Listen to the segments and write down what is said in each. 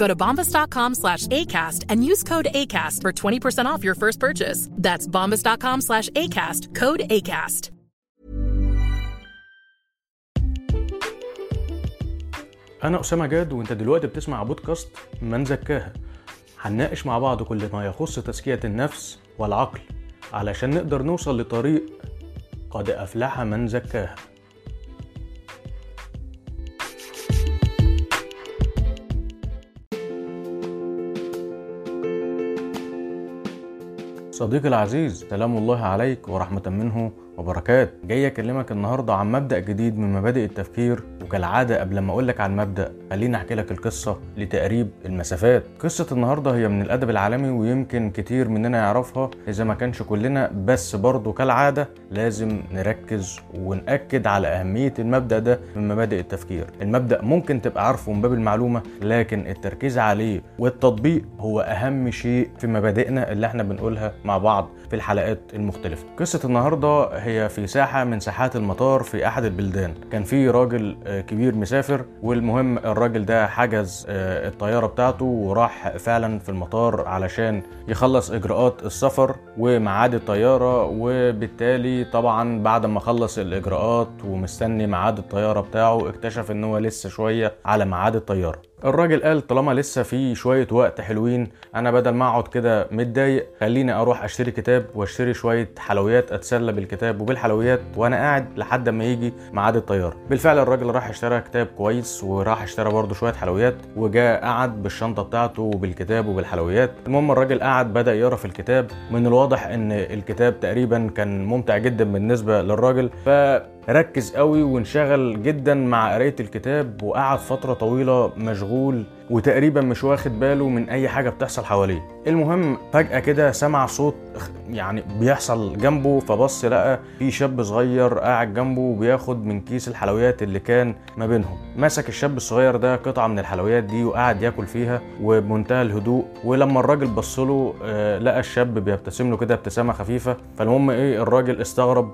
Go to bombas.com slash ACAST and use code ACAST for 20% off your first purchase. That's bombas.com slash ACAST. Code ACAST. أنا أسامة جاد وأنت دلوقتي بتسمع بودكاست من زكاها هنناقش مع بعض كل ما يخص تزكية النفس والعقل علشان نقدر نوصل لطريق قد أفلح من زكاها صديقي العزيز سلام الله عليك ورحمة منه. وبركات. جاي أكلمك النهارده عن مبدأ جديد من مبادئ التفكير وكالعادة قبل ما أقول لك عن مبدأ خليني أحكي لك القصة لتقريب المسافات. قصة النهارده هي من الأدب العالمي ويمكن كتير مننا يعرفها إذا ما كانش كلنا بس برضه كالعادة لازم نركز ونأكد على أهمية المبدأ ده من مبادئ التفكير. المبدأ ممكن تبقى عارفه من باب المعلومة لكن التركيز عليه والتطبيق هو أهم شيء في مبادئنا اللي إحنا بنقولها مع بعض في الحلقات المختلفة. قصة النهارده هي في ساحة من ساحات المطار في أحد البلدان. كان في راجل آه، كبير مسافر والمهم الراجل ده حجز آه، الطيارة بتاعته وراح فعلا في المطار علشان يخلص إجراءات السفر وميعاد الطيارة وبالتالي طبعا بعد ما خلص الإجراءات ومستني ميعاد الطيارة بتاعه اكتشف إن هو لسه شوية على ميعاد الطيارة. الراجل قال طالما لسه في شوية وقت حلوين أنا بدل ما أقعد كده متضايق خليني أروح أشتري كتاب وأشتري شوية حلويات أتسلى بالكتاب وبالحلويات وأنا قاعد لحد ما يجي ميعاد الطيارة. بالفعل الراجل راح اشترى كتاب كويس وراح اشترى برضه شوية حلويات وجاء قعد بالشنطة بتاعته وبالكتاب وبالحلويات. المهم الراجل قعد بدأ يقرأ في الكتاب من الواضح إن الكتاب تقريبا كان ممتع جدا بالنسبة للراجل ف ركز قوي وانشغل جدا مع قراية الكتاب وقعد فترة طويلة مشغول وتقريبا مش واخد باله من أي حاجة بتحصل حواليه. المهم فجأة كده سمع صوت يعني بيحصل جنبه فبص لقى في شاب صغير قاعد جنبه وبياخد من كيس الحلويات اللي كان ما بينهم. مسك الشاب الصغير ده قطعة من الحلويات دي وقعد ياكل فيها وبمنتهى الهدوء. ولما الراجل بص له آه، لقى الشاب بيبتسم له كده ابتسامة خفيفة. فالمهم إيه الراجل استغرب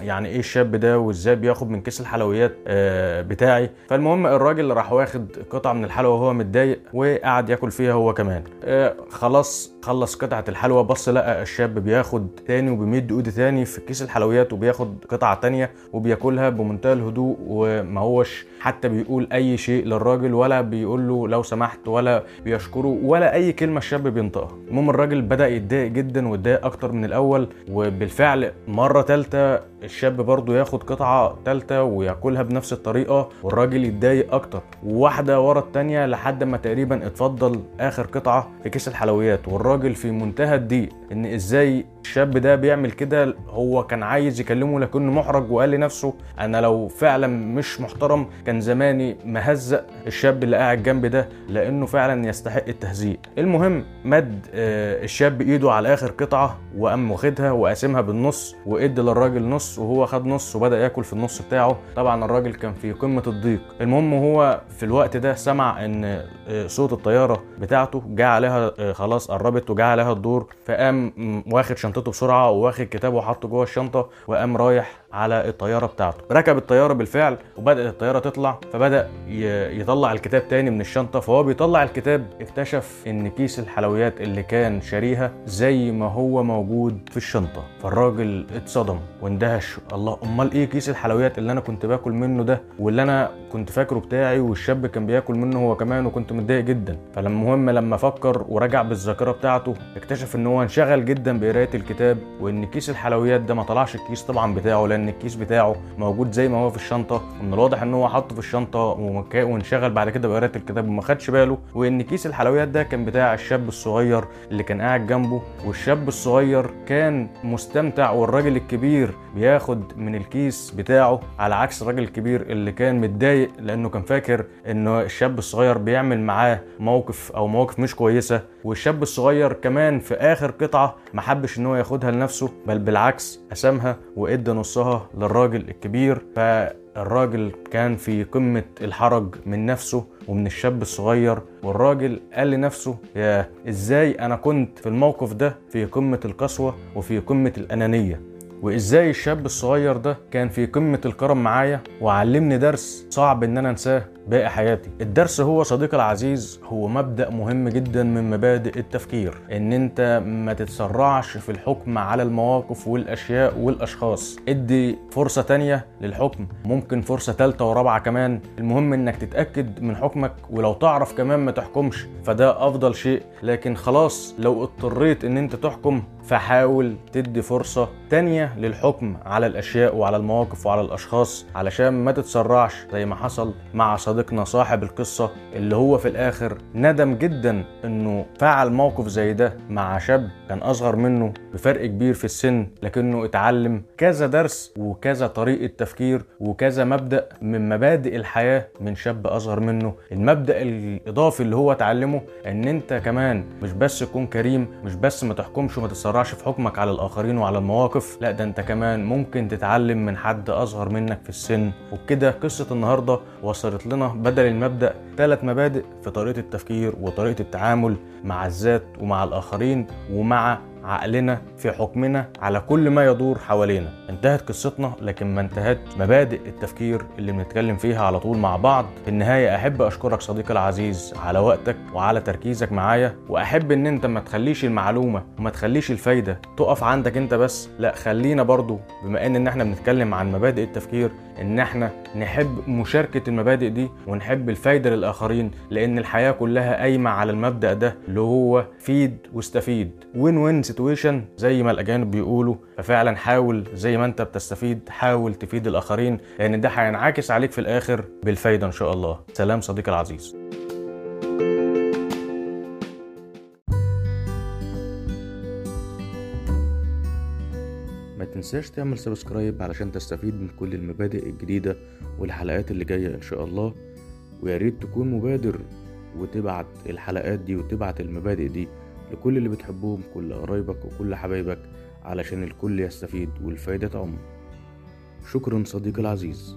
آه، يعني إيه الشاب ده وإزاي بياخد من كيس الحلويات آه، بتاعي. فالمهم الراجل راح واخد قطعة من الحلوى وهو متضايق وقعد ياكل فيها هو كمان. آه، خلاص خلص قطعة الحلوى بص لقى الشاب بياخد تاني وبيمد ايده تاني في كيس الحلويات وبياخد قطعة تانية وبياكلها بمنتهى الهدوء وما هوش حتى بيقول أي شيء للراجل ولا بيقول له لو سمحت ولا بيشكره ولا أي كلمة الشاب بينطقها. المهم الراجل بدأ يتضايق جدا واتضايق أكتر من الأول وبالفعل مرة تالتة الشاب برضه ياخد قطعة تالتة وياكلها بنفس الطريقة والراجل يتضايق أكتر. واحدة ورا التانية لحد ما تقريبا اتفضل آخر قطعة في كيس الحلويات والراجل في منتهى الضيق إن إزاي الشاب ده بيعمل كده هو كان عايز يكلمه لكنه محرج وقال لنفسه أنا لو فعلا مش محترم كان زماني مهزق الشاب اللي قاعد جنبي ده لأنه فعلا يستحق التهزيء. المهم مد آه، الشاب إيده على آخر قطعة وقام واخدها وقاسمها بالنص وادى للراجل نص وهو خد نص وبدأ ياكل في النص بتاعه. طبعا الراجل كان في قمة الضيق. المهم هو في الوقت ده سمع إن آه، صوت الطيارة بتاعته جه عليها آه، خلاص قربت وجه عليها الدور فقام واخد شنطته شنطته بسرعة واخد كتابه وحطه جوه الشنطة وقام رايح على الطيارة بتاعته. ركب الطيارة بالفعل وبدأت الطيارة تطلع فبدأ يطلع الكتاب تاني من الشنطة فهو بيطلع الكتاب اكتشف إن كيس الحلويات اللي كان شاريها زي ما هو موجود في الشنطة. فالراجل اتصدم واندهش. الله أمال إيه كيس الحلويات اللي أنا كنت باكل منه ده واللي أنا كنت فاكره بتاعي والشاب كان بياكل منه هو كمان وكنت متضايق جدا. فالمهم لما فكر ورجع بالذاكرة بتاعته اكتشف إن هو انشغل جدا بقراية الكتاب وإن كيس الحلويات ده ما طلعش الكيس طبعا بتاعه لأن الكيس بتاعه موجود زي ما هو في الشنطة ومن الواضح إن هو حطه في الشنطة وانشغل بعد كده بقراية الكتاب وما خدش باله وإن كيس الحلويات ده كان بتاع الشاب الصغير اللي كان قاعد جنبه والشاب الصغير كان مستمتع والراجل الكبير بياخد من الكيس بتاعه على عكس الراجل الكبير اللي كان متضايق لأنه كان فاكر انه الشاب الصغير بيعمل معاه موقف أو مواقف مش كويسة والشاب الصغير كمان في آخر قطعة ما حبش إن هو ياخدها لنفسه بل بالعكس قسمها وإدى نصها للراجل الكبير فالراجل كان في قمة الحرج من نفسه ومن الشاب الصغير والراجل قال لنفسه يا إزاي أنا كنت في الموقف ده في قمة القسوة وفي قمة الأنانية؟ وإزاي الشاب الصغير ده كان في قمة الكرم معايا وعلمني درس صعب إن أنا أنساه؟ باقي حياتي. الدرس هو صديقي العزيز هو مبدأ مهم جدا من مبادئ التفكير إن أنت ما تتسرعش في الحكم على المواقف والأشياء والأشخاص. ادي فرصة تانية للحكم ممكن فرصة تالتة ورابعة كمان. المهم إنك تتأكد من حكمك ولو تعرف كمان ما تحكمش فده أفضل شيء. لكن خلاص لو اضطريت إن أنت تحكم فحاول تدي فرصة تانية للحكم على الأشياء وعلى المواقف وعلى الأشخاص علشان ما تتسرعش زي ما حصل مع صديقنا صاحب القصة اللي هو في الآخر ندم جدا إنه فعل موقف زي ده مع شاب كان أصغر منه بفرق كبير في السن لكنه اتعلم كذا درس وكذا طريقة تفكير وكذا مبدأ من مبادئ الحياة من شاب أصغر منه. المبدأ الإضافي اللي هو اتعلمه إن أنت كمان مش بس تكون كريم مش بس ما تحكمش وما تتسرعش في حكمك على الآخرين وعلى المواقف لا ده أنت كمان ممكن تتعلم من حد أصغر منك في السن. وبكده قصة النهاردة وصلت لنا بدل المبدأ ثلاث مبادئ في طريقة التفكير وطريقة التعامل مع الذات ومع الآخرين ومع عقلنا في حكمنا على كل ما يدور حوالينا. انتهت قصتنا لكن ما انتهت مبادئ التفكير اللي بنتكلم فيها على طول مع بعض. في النهاية أحب أشكرك صديقي العزيز على وقتك وعلى تركيزك معايا وأحب إن أنت ما تخليش المعلومة وما تخليش الفايدة تقف عندك أنت بس. لا خلينا برضو بما إن, إحنا بنتكلم عن مبادئ التفكير إن إحنا نحب مشاركة المبادئ دي ونحب الفايدة للآخرين لأن الحياة كلها قايمة على المبدأ ده اللي هو فيد واستفيد. win win situation زي ما الأجانب بيقولوا. ففعلا حاول زي ما أنت بتستفيد حاول تفيد الآخرين لأن ده هينعكس عليك في الآخر بالفايدة إن شاء الله. سلام صديقي العزيز. تنساش تعمل سبسكرايب علشان تستفيد من كل المبادئ الجديدة والحلقات اللي جاية إن شاء الله. ويا ريت تكون مبادر وتبعت الحلقات دي وتبعت المبادئ دي لكل اللي بتحبهم كل قرايبك وكل حبايبك علشان الكل يستفيد والفايدة تعم. شكرا صديقي العزيز.